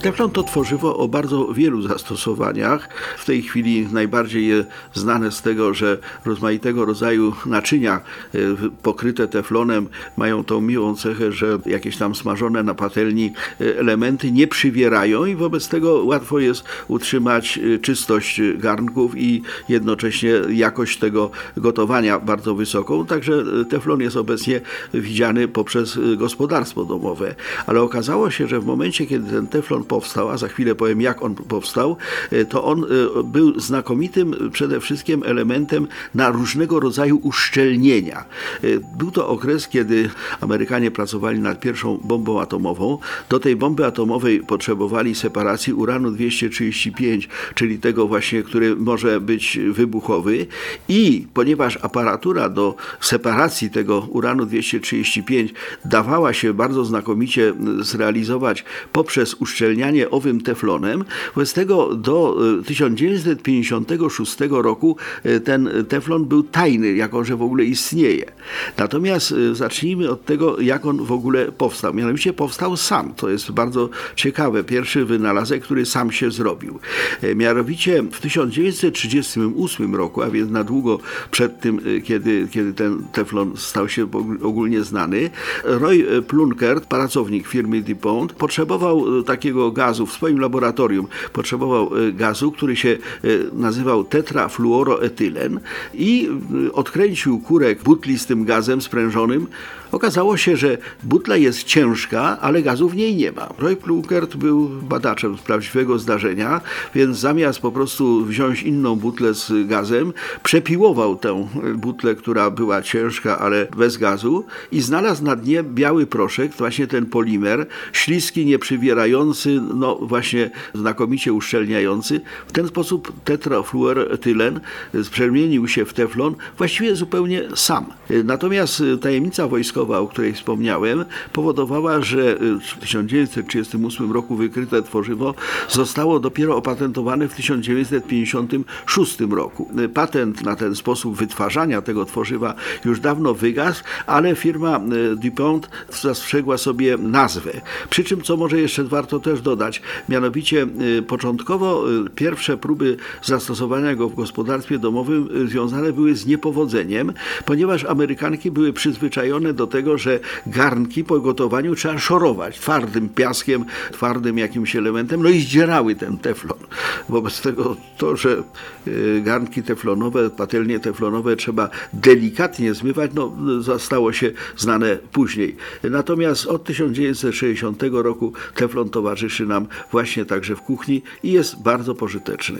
Teflon to tworzywo o bardzo wielu zastosowaniach. W tej chwili najbardziej je znane z tego, że rozmaitego rodzaju naczynia e, pokryte teflonem mają tą miłą cechę, że jakieś tam smażone na patelni e, elementy nie przywierają i wobec tego łatwo jest utrzymać e, czystość garnków i jednocześnie jakość tego gotowania bardzo wysoką. Także teflon jest obecnie widziany poprzez gospodarstwo domowe. Ale okazało się, że w momencie, kiedy ten teflon powstał, a za chwilę powiem jak on powstał, e, to on e, był znakomitym przede wszystkim elementem na różnego rodzaju uszczelnienia. E, był to okres, kiedy Amerykanie pracowali nad pierwszą bombą atomową. Do tej bomby atomowej potrzebowali separacji uranu 235, czyli tego właśnie, który może być wybuchowy i ponieważ aparatura do separacji tego uranu 235 dawała się bardzo znakomicie zrealizować poprzez uszczelnianie owym teflonem. Wobec tego do 1956 e, roku e, ten teflon był tajny, jako że w ogóle istnieje. Natomiast e, zacznijmy od tego, jak on w ogóle powstał. Mianowicie powstał sam. To jest bardzo ciekawe. Pierwszy wynalazek, który sam się zrobił. Mianowicie w 1938 roku, a więc na długo przed tym, kiedy, kiedy ten teflon stał się ogólnie znany, Roy Plunkert, pracownik firmy DuPont, potrzebował takiego gazu w swoim laboratorium potrzebował e, gazu, który się e, nazywał tetrafluoroetylen i e, odkręcił kurek butli z tym gazem sprężonym. Okazało się, że butla jest ciężka, ale gazu w niej nie ma. Roy Plunkert był badaczem prawdziwego zdarzenia, więc zamiast po prostu wziąć inną butlę z gazem, przepiłował tę butlę, która była ciężka, ale bez gazu i znalazł na dnie biały proszek, właśnie ten polimer, śliski, nieprzywierający, no właśnie znakomicie uszczelniający. W ten sposób tetrafluoretylen przemienił się w teflon właściwie zupełnie sam. Natomiast tajemnica wojskowa, o której wspomniałem, powodowała, że w 1938 roku wykryte tworzywo zostało dopiero opatentowane w 1956 roku. Patent na ten sposób wytwarzania tego tworzywa już dawno wygasł, ale firma DuPont zastrzegła sobie nazwę. Przy czym, co może jeszcze warto też dodać, dodać. Mianowicie y, początkowo y, pierwsze próby zastosowania go w gospodarstwie domowym y, związane były z niepowodzeniem, ponieważ Amerykanki były przyzwyczajone do tego, że garnki po gotowaniu trzeba szorować twardym piaskiem, twardym jakimś elementem, no i zdzierały ten teflon. Wobec tego to, że garnki teflonowe, patelnie teflonowe trzeba delikatnie zmywać, no zostało się znane później. Natomiast od 1960 roku teflon towarzyszy nam właśnie także w kuchni i jest bardzo pożyteczny.